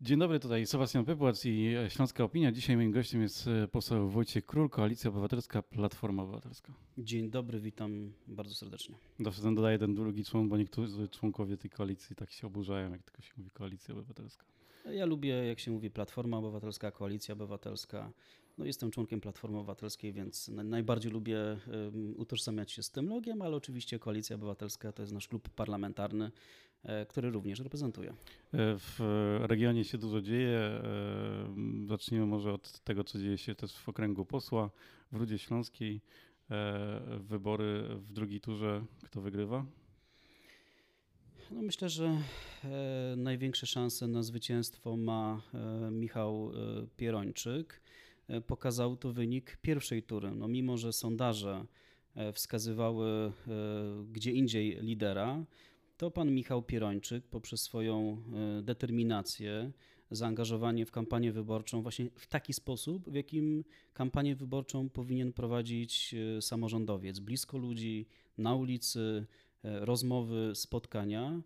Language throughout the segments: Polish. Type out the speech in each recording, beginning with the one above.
Dzień dobry, tutaj Sebastian Pypłac i Śląska Opinia. Dzisiaj moim gościem jest e, poseł Wojciech Król, Koalicja Obywatelska, Platforma Obywatelska. Dzień dobry, witam bardzo serdecznie. Zawsze dodaję ten drugi człon, bo niektórzy członkowie tej koalicji tak się oburzają, jak tylko się mówi Koalicja Obywatelska. Ja lubię, jak się mówi Platforma Obywatelska, Koalicja Obywatelska. No, jestem członkiem Platformy Obywatelskiej, więc najbardziej lubię utożsamiać się z tym logiem, ale oczywiście Koalicja Obywatelska to jest nasz klub parlamentarny, e, który również reprezentuję. E, w regionie się dużo dzieje. E, zacznijmy może od tego, co dzieje się też w okręgu posła w Rudzie Śląskiej. Wybory w drugiej turze. Kto wygrywa? No myślę, że e, największe szanse na zwycięstwo ma e, Michał e, Pierończyk. E, pokazał to wynik pierwszej tury. No mimo, że sondaże e, wskazywały e, gdzie indziej lidera, to pan Michał Pierończyk poprzez swoją determinację, zaangażowanie w kampanię wyborczą właśnie w taki sposób, w jakim kampanię wyborczą powinien prowadzić samorządowiec, blisko ludzi, na ulicy, rozmowy, spotkania.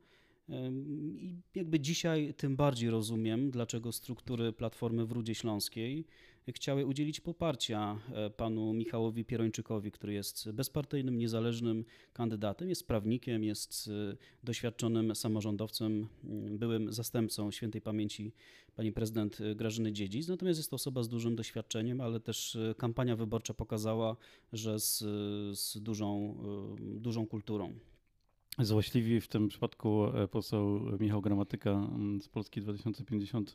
I jakby dzisiaj tym bardziej rozumiem, dlaczego struktury Platformy w Rudzie Śląskiej chciały udzielić poparcia e, panu Michałowi Pierończykowi, który jest bezpartyjnym, niezależnym kandydatem, jest prawnikiem, jest e, doświadczonym samorządowcem, byłym zastępcą świętej pamięci pani prezydent Grażyny Dziedzic. Natomiast jest to osoba z dużym doświadczeniem, ale też e, kampania wyborcza pokazała, że z, z dużą, dużą kulturą. Złośliwi w tym przypadku e, poseł Michał Gramatyka mm, z Polski 2050 e,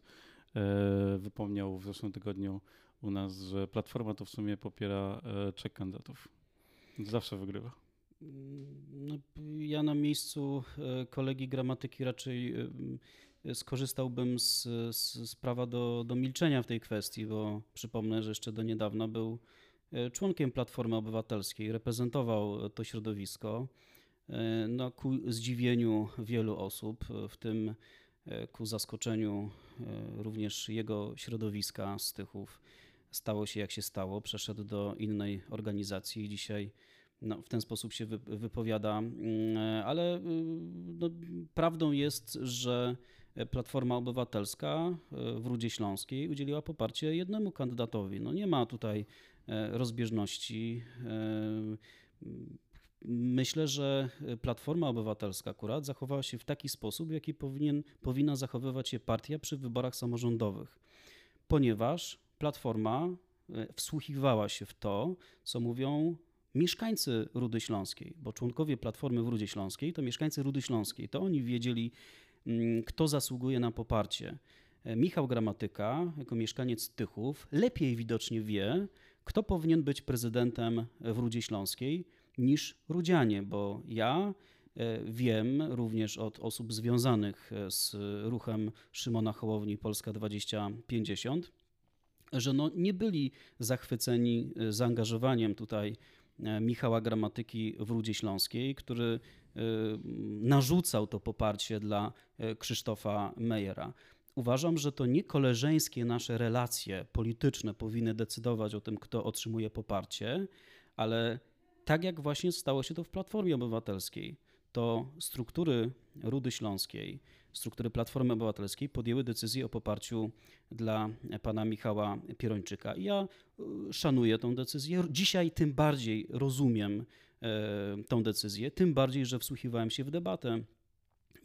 wypomniał w zeszłym tygodniu u nas, że Platforma to w sumie popiera e, trzech kandydatów. Zawsze wygrywa. No, ja na miejscu kolegi gramatyki raczej skorzystałbym z, z, z prawa do, do milczenia w tej kwestii, bo przypomnę, że jeszcze do niedawna był członkiem Platformy Obywatelskiej, reprezentował to środowisko. E, no, ku zdziwieniu wielu osób, w tym e, ku zaskoczeniu e, również jego środowiska Stychów, stało się jak się stało, przeszedł do innej organizacji i dzisiaj no, w ten sposób się wypowiada, mm, ale no, prawdą jest, że Platforma Obywatelska w Rudzie Śląskiej udzieliła poparcie jednemu kandydatowi. No, nie ma tutaj rozbieżności. Myślę, że Platforma Obywatelska akurat zachowała się w taki sposób, w jaki powinien, powinna zachowywać się partia przy wyborach samorządowych, ponieważ Platforma e, wsłuchiwała się w to, co mówią mieszkańcy Rudy Śląskiej, bo członkowie Platformy w Rudzie Śląskiej to mieszkańcy Rudy Śląskiej. To oni wiedzieli, mm, kto zasługuje na poparcie. E, Michał Gramatyka, jako mieszkaniec Tychów, lepiej widocznie wie, kto powinien być prezydentem w Rudzie Śląskiej niż Rudzianie, bo ja e, wiem również od osób związanych e, z ruchem Szymona Hołowni Polska 2050, że no nie byli zachwyceni e, zaangażowaniem tutaj Michała Gramatyki w Rudzie Śląskiej, który narzucał to poparcie dla Krzysztofa Mejera. Uważam, że to nie koleżeńskie nasze relacje polityczne powinny decydować o tym, kto otrzymuje poparcie, ale tak jak właśnie stało się to w Platformie Obywatelskiej. To struktury Rudy Śląskiej, struktury Platformy Obywatelskiej podjęły decyzję o poparciu dla pana Michała Pierończyka. I ja y, szanuję tą decyzję. Dzisiaj tym bardziej rozumiem e, tą decyzję, tym bardziej, że wsłuchiwałem się w debatę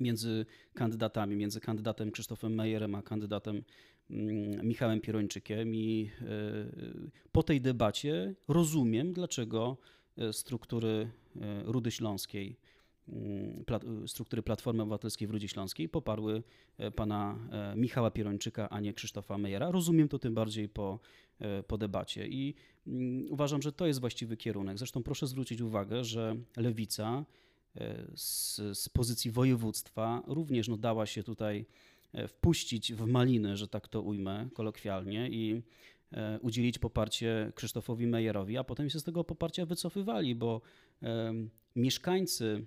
między kandydatami, między kandydatem Krzysztofem Mejerem a kandydatem mm, Michałem Pierończykiem i e, po tej debacie rozumiem, dlaczego struktury e, Rudy Śląskiej, mm, struktury Platformy Obywatelskiej w Rudzie Śląskiej poparły e, pana Michała Pierończyka, a nie Krzysztofa Mejera. Rozumiem to tym bardziej po, po debacie i mm, uważam, że to jest właściwy kierunek. Zresztą proszę zwrócić uwagę, że Lewica z, z pozycji województwa również no, dała się tutaj wpuścić w maliny, że tak to ujmę kolokwialnie i E, udzielić poparcie Krzysztofowi Mejerowi, a potem się z tego poparcia wycofywali, bo mieszkańcy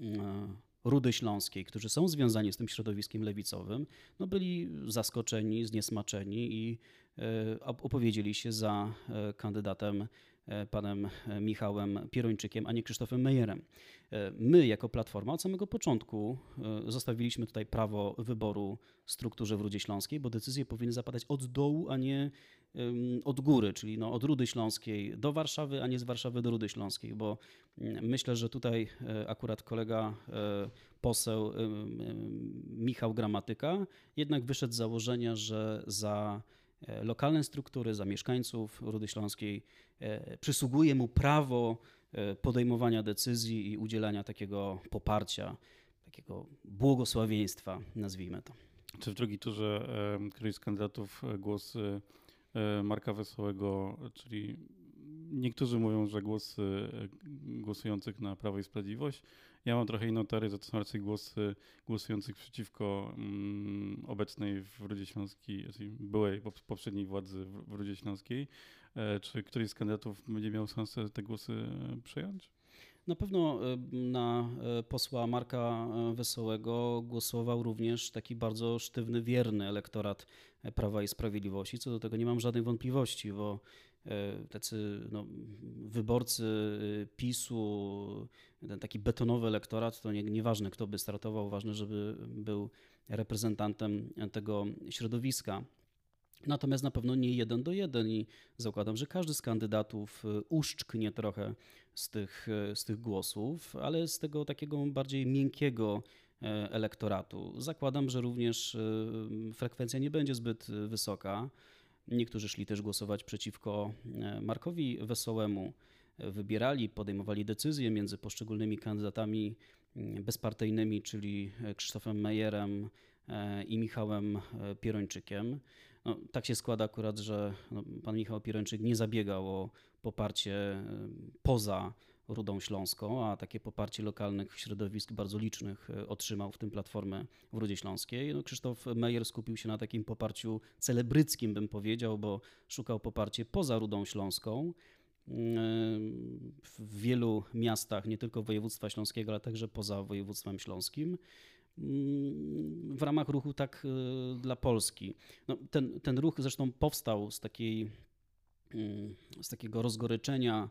e, Rudy Śląskiej, którzy są związani z tym środowiskiem lewicowym, no byli zaskoczeni, zniesmaczeni i e, opowiedzieli się za kandydatem panem Michałem Pierończykiem, a nie Krzysztofem Mejerem. My, jako Platforma, od samego początku zostawiliśmy tutaj prawo wyboru strukturze w Rudzie Śląskiej, bo decyzje powinny zapadać od dołu, a nie od góry, czyli no od Rudy Śląskiej do Warszawy, a nie z Warszawy do Rudy Śląskiej, bo myślę, że tutaj e, akurat kolega e, poseł Michał Gramatyka jednak wyszedł z założenia, że za e, lokalne struktury, za mieszkańców Rudy Śląskiej przysługuje mu prawo podejmowania decyzji i udzielania takiego poparcia, takiego błogosławieństwa, nazwijmy to. Czy w drugiej turze któryś z kandydatów głos E, Marka Wesołego, czyli niektórzy mówią, że głosy e, głosujących na Prawo i Sprawiedliwość. Ja mam trochę inną teorię, to są raczej głosy głosujących przeciwko mm, obecnej w Rudzie Śląskiej, czyli byłej poprzedniej władzy w Rudzie Śląskiej. E, czy któryś z kandydatów będzie miał szansę te głosy przejąć? Na pewno na posła Marka Wesołego głosował również taki bardzo sztywny, wierny elektorat Prawa i Sprawiedliwości. Co do tego nie mam żadnych wątpliwości, bo e, tacy no, wyborcy e, PiSu, ten taki betonowy elektorat, to nie, nieważne kto by startował, ważne, żeby był reprezentantem tego środowiska. Natomiast na pewno nie jeden do jeden i zakładam, że każdy z kandydatów e, uszczknie trochę z tych, z tych głosów, ale z tego takiego bardziej miękkiego E, elektoratu. Zakładam, że również e, frekwencja nie będzie zbyt wysoka. Niektórzy szli też głosować przeciwko e, Markowi Wesołemu. Wybierali, podejmowali decyzje między poszczególnymi kandydatami mm, bezpartyjnymi, czyli Krzysztofem Mejerem i Michałem Pierończykiem. No, tak się składa akurat, że no, pan Michał Pierończyk nie zabiegał o poparcie poza Rudą Śląską, a takie poparcie lokalnych środowisk bardzo licznych e, otrzymał w tym Platformę w Rudzie Śląskiej. No, Krzysztof Mejer skupił się na takim poparciu celebryckim, bym powiedział, bo szukał poparcie poza Rudą Śląską e, w wielu miastach, nie tylko województwa śląskiego, ale także poza województwem śląskim w ramach ruchu tak e, dla Polski. No, ten, ten ruch zresztą powstał z, takiej, mm, z takiego rozgoryczenia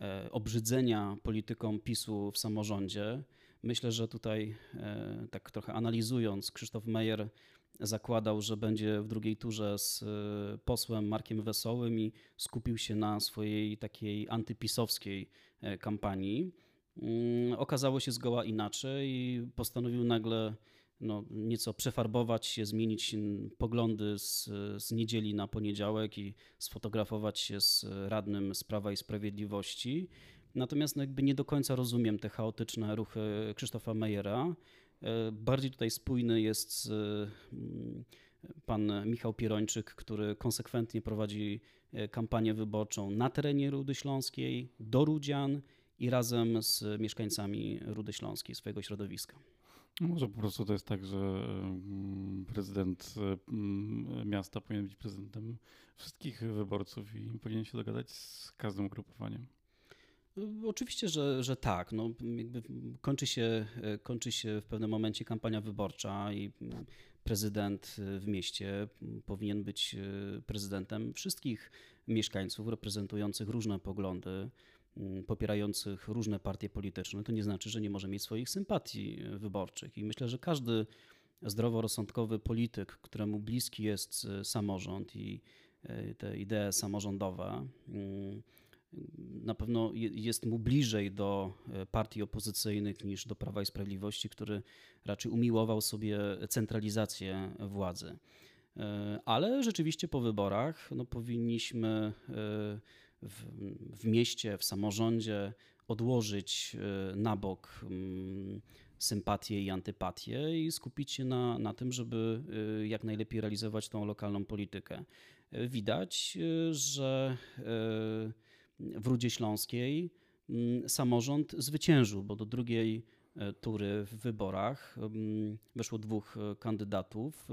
E, obrzydzenia polityką PiSu w samorządzie. Myślę, że tutaj, e, tak trochę analizując, Krzysztof Meyer zakładał, że będzie w drugiej turze z e, posłem Markiem Wesołym i skupił się na swojej takiej antypisowskiej kampanii. Mm, okazało się zgoła inaczej i postanowił nagle no, nieco przefarbować się, zmienić poglądy z, z niedzieli na poniedziałek i sfotografować się z radnym z Prawa i Sprawiedliwości. Natomiast no, jakby nie do końca rozumiem te chaotyczne ruchy Krzysztofa Mejera. E, bardziej tutaj spójny jest mm, pan Michał Pierończyk, który konsekwentnie prowadzi e, kampanię wyborczą na terenie Rudy Śląskiej, do Rudzian i razem z mieszkańcami Rudy Śląskiej, swojego środowiska. Może po prostu to jest tak, że mm, prezydent mm, miasta powinien być prezydentem wszystkich wyborców i powinien się dogadać z każdym ugrupowaniem. Oczywiście, że, że tak. No, jakby kończy, się, kończy się w pewnym momencie kampania wyborcza i prezydent w mieście powinien być prezydentem wszystkich mieszkańców reprezentujących różne poglądy. Popierających różne partie polityczne, to nie znaczy, że nie może mieć swoich sympatii e, wyborczych. I myślę, że każdy zdroworozsądkowy polityk, któremu bliski jest e, samorząd i e, te idee samorządowe, na pewno jest mu bliżej do partii opozycyjnych niż do Prawa i Sprawiedliwości, który raczej umiłował sobie centralizację władzy. Ale rzeczywiście po wyborach no, powinniśmy w, w mieście, w samorządzie odłożyć e, na bok mm, sympatię i antypatię i skupić się na, na tym, żeby e, jak najlepiej realizować tą lokalną politykę. E, widać, że w Rudzie Śląskiej mm, samorząd zwyciężył, bo do drugiej tury w wyborach mm, weszło dwóch kandydatów,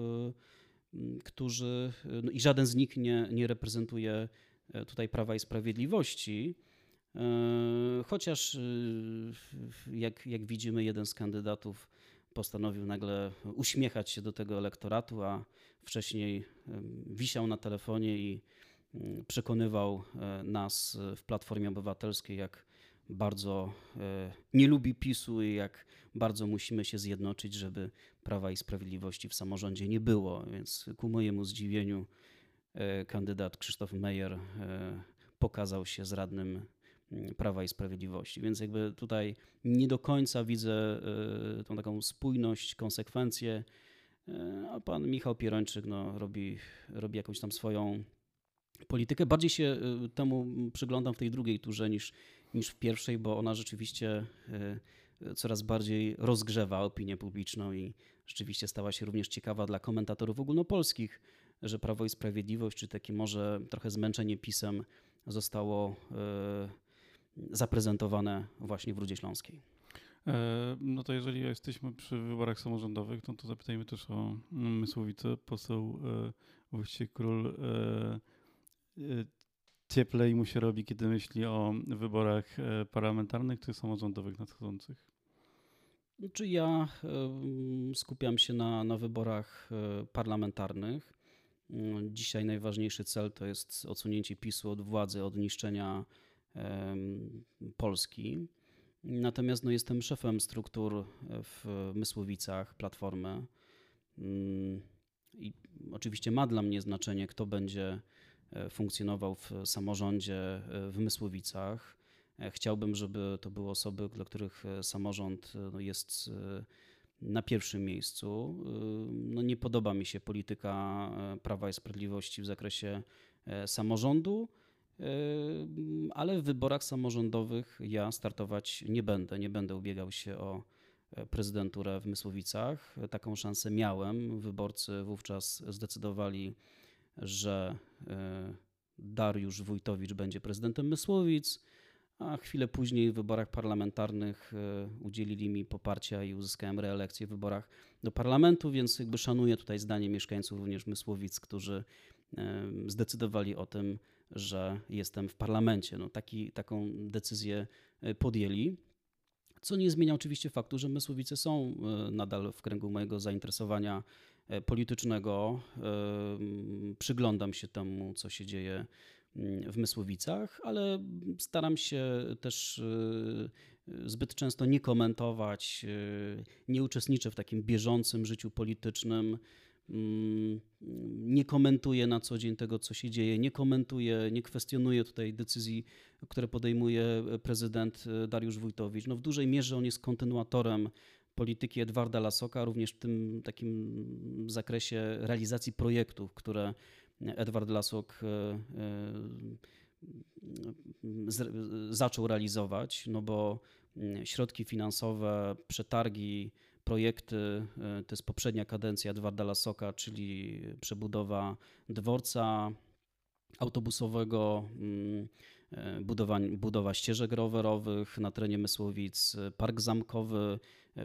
którzy no i żaden z nich nie, nie reprezentuje E, tutaj Prawa i Sprawiedliwości. E, chociaż e, jak, jak widzimy, jeden z kandydatów postanowił nagle uśmiechać się do tego elektoratu, a wcześniej wisiał na telefonie i mm, przekonywał nas w Platformie Obywatelskiej, jak bardzo nie lubi PiSu i jak bardzo musimy się zjednoczyć, żeby Prawa i Sprawiedliwości w samorządzie nie było. Więc ku mojemu zdziwieniu kandydat Krzysztof Meyer pokazał się z radnym mm, Prawa i Sprawiedliwości. Więc jakby tutaj nie do końca widzę tą taką spójność, konsekwencję, a pan Michał Pierończyk no, robi, robi jakąś tam swoją politykę. Bardziej się y, temu przyglądam w tej drugiej turze niż, niż w pierwszej, bo ona rzeczywiście coraz bardziej rozgrzewa opinię publiczną i rzeczywiście stała się również ciekawa dla komentatorów ogólnopolskich, że Prawo i Sprawiedliwość, czy takie może trochę zmęczenie pisem, zostało e, zaprezentowane właśnie w Rudzie Śląskiej. E, no to jeżeli jesteśmy przy wyborach samorządowych, no to zapytajmy też o Mysłowice. Poseł e, Wojciech Król cieplej mu się robi, kiedy myśli o wyborach parlamentarnych czy samorządowych nadchodzących? Czy ja skupiam się na, na wyborach parlamentarnych. Mm, dzisiaj najważniejszy cel to jest odsunięcie PiSu od władzy, od niszczenia Polski. Natomiast no, jestem szefem struktur w Mysłowicach, Platformy. Mm, I oczywiście ma dla mnie znaczenie, kto będzie e, funkcjonował w samorządzie e, w Mysłowicach. E, chciałbym, żeby to były osoby, dla których samorząd no, jest na pierwszym miejscu. No nie podoba mi się polityka e, Prawa i Sprawiedliwości w zakresie e, samorządu, e, ale w wyborach samorządowych ja startować nie będę. Nie będę ubiegał się o prezydenturę w Mysłowicach. Taką szansę miałem. Wyborcy wówczas zdecydowali, że Dariusz Wójtowicz będzie prezydentem Mysłowic a chwilę później w wyborach parlamentarnych e, udzielili mi poparcia i uzyskałem reelekcję w wyborach do parlamentu, więc jakby szanuję tutaj zdanie mieszkańców również Mysłowic, którzy e, zdecydowali o tym, że jestem w parlamencie. No, taki, taką decyzję e, podjęli. Co nie zmienia oczywiście faktu, że Mysłowice są nadal w kręgu mojego zainteresowania politycznego. Przyglądam się temu, co się dzieje w Mysłowicach, ale staram się też y, zbyt często nie komentować, nie uczestniczę w takim bieżącym życiu politycznym. Mm, nie komentuję na co dzień tego, co się dzieje, nie komentuję, nie kwestionuję tutaj decyzji, które podejmuje prezydent Dariusz Wójtowicz. No w dużej mierze on jest kontynuatorem polityki Edwarda Lasoka, również w tym takim zakresie realizacji projektów, które Edward Lasok e, e, zaczął realizować, no bo mm, środki finansowe, przetargi, projekty, e, to jest poprzednia kadencja Edwarda Lasoka, czyli przebudowa dworca autobusowego, mm, budowa, budowa ścieżek rowerowych na terenie Mysłowic, park zamkowy,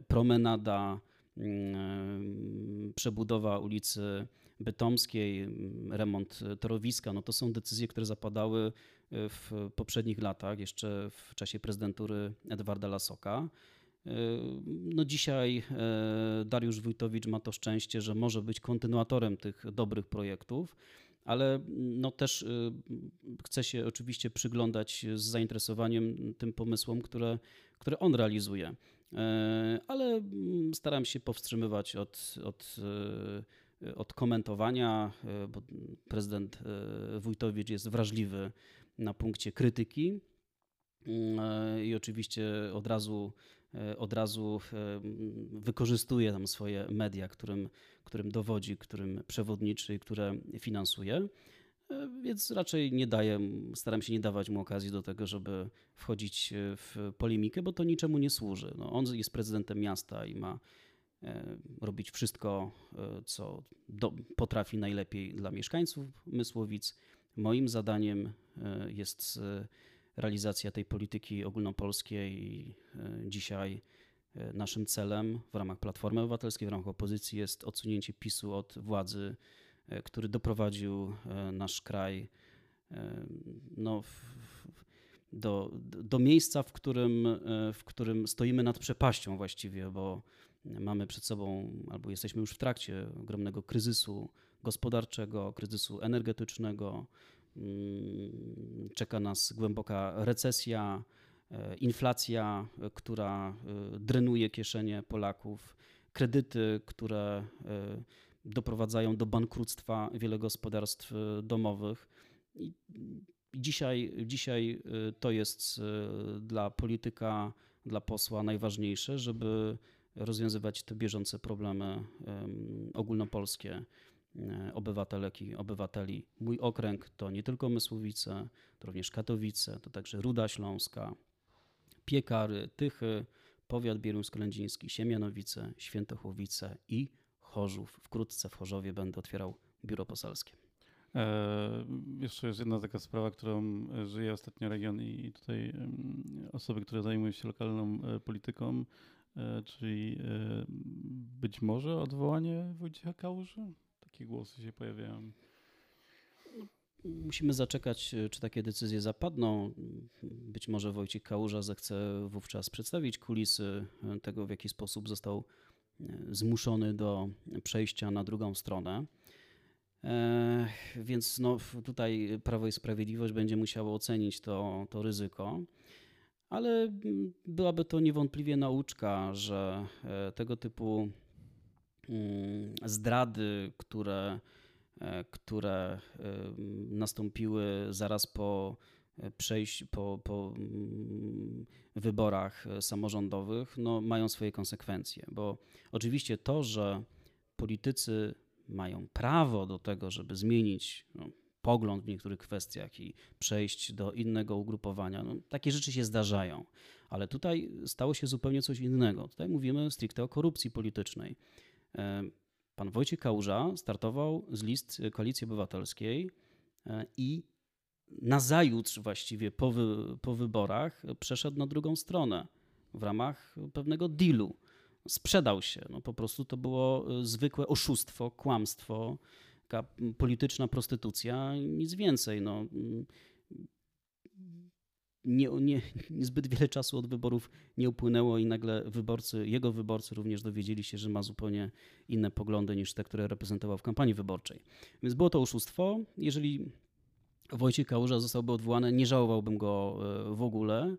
promenada, mm, przebudowa ulicy Bytomskiej, mm, remont torowiska, no to są decyzje, które zapadały e, w poprzednich latach, jeszcze w czasie prezydentury Edwarda Lasoka. E, no dzisiaj e, Dariusz Wójtowicz ma to szczęście, że może być kontynuatorem tych dobrych projektów, ale no też chce się oczywiście przyglądać z zainteresowaniem tym pomysłom, które, które on realizuje. Ale mm, staram się powstrzymywać od, od od komentowania, e, bo prezydent e, Wójtowicz jest wrażliwy na punkcie krytyki mm, e, i oczywiście od razu, od razu wykorzystuje tam swoje media, którym, którym dowodzi, którym przewodniczy które finansuje. Więc raczej nie daję, staram się nie dawać mu okazji do tego, żeby wchodzić w polemikę, bo to niczemu nie służy. No, on jest prezydentem miasta i ma E, robić wszystko, e, co do, potrafi najlepiej dla mieszkańców Mysłowic. Moim zadaniem e, jest realizacja tej polityki ogólnopolskiej i dzisiaj naszym celem w ramach Platformy Obywatelskiej, w ramach opozycji jest odsunięcie PiSu od władzy, który doprowadził nasz kraj no, do, do miejsca, w którym, w którym stoimy nad przepaścią właściwie, bo Mamy przed sobą, albo jesteśmy już w trakcie ogromnego kryzysu gospodarczego, kryzysu energetycznego. Mm, czeka nas głęboka recesja, e, inflacja, e, która drenuje kieszenie Polaków, kredyty, które doprowadzają do bankructwa wiele gospodarstw domowych. I dzisiaj, dzisiaj to jest dla polityka, dla posła najważniejsze, żeby rozwiązywać te bieżące problemy ogólnopolskie e, obywatelek i obywateli. Mój okręg to nie tylko Mysłowice, to również Katowice, to także Ruda Śląska, Piekary, Tychy, powiat bieruńsko-lędziński, Siemianowice, Świętochłowice i Chorzów. Wkrótce w Chorzowie będę otwierał biuro poselskie. E, jeszcze jest jedna taka sprawa, którą żyje ostatnio region i tutaj osoby, które zajmują się lokalną e, polityką, E, czyli e, być może odwołanie Wojciecha Kałuży? Takie głosy się pojawiają. Musimy zaczekać, e, czy takie decyzje zapadną. Być może Wojciech Kałuża zechce wówczas przedstawić kulisy tego, w jaki sposób został zmuszony do przejścia na drugą stronę. Więc no, tutaj Prawo i Sprawiedliwość będzie musiało ocenić to, to ryzyko ale mm, byłaby to niewątpliwie nauczka, że e, tego typu zdrady, które, e, które nastąpiły zaraz po przejść po, po mm, wyborach samorządowych, no, mają swoje konsekwencje. Bo oczywiście to, że politycy mają prawo do tego, żeby zmienić no, pogląd w niektórych kwestiach i przejść do innego ugrupowania. No, takie rzeczy się zdarzają, ale tutaj stało się zupełnie coś innego. Tutaj mówimy stricte o korupcji politycznej. E, pan Wojciech Kałuża startował z list Koalicji Obywatelskiej e, i nazajutrz właściwie po, wy, po wyborach przeszedł na drugą stronę w ramach pewnego dealu. Sprzedał się. No po prostu to było zwykłe oszustwo, kłamstwo polityczna prostytucja, nic więcej. No. Nie, nie, niezbyt wiele czasu od wyborów nie upłynęło i nagle wyborcy, jego wyborcy również dowiedzieli się, że ma zupełnie inne poglądy niż te, które reprezentował w kampanii wyborczej. Więc było to oszustwo. Jeżeli Wojciech Kałuża zostałby odwołany, nie żałowałbym go e, w ogóle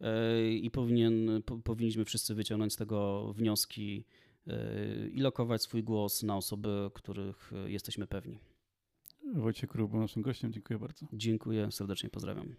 e, i powinien, powinniśmy wszyscy wyciągnąć z tego wnioski i lokować swój głos na osoby, których jesteśmy pewni. Wojciech Król był naszym gościem. Dziękuję bardzo. Dziękuję, serdecznie pozdrawiam.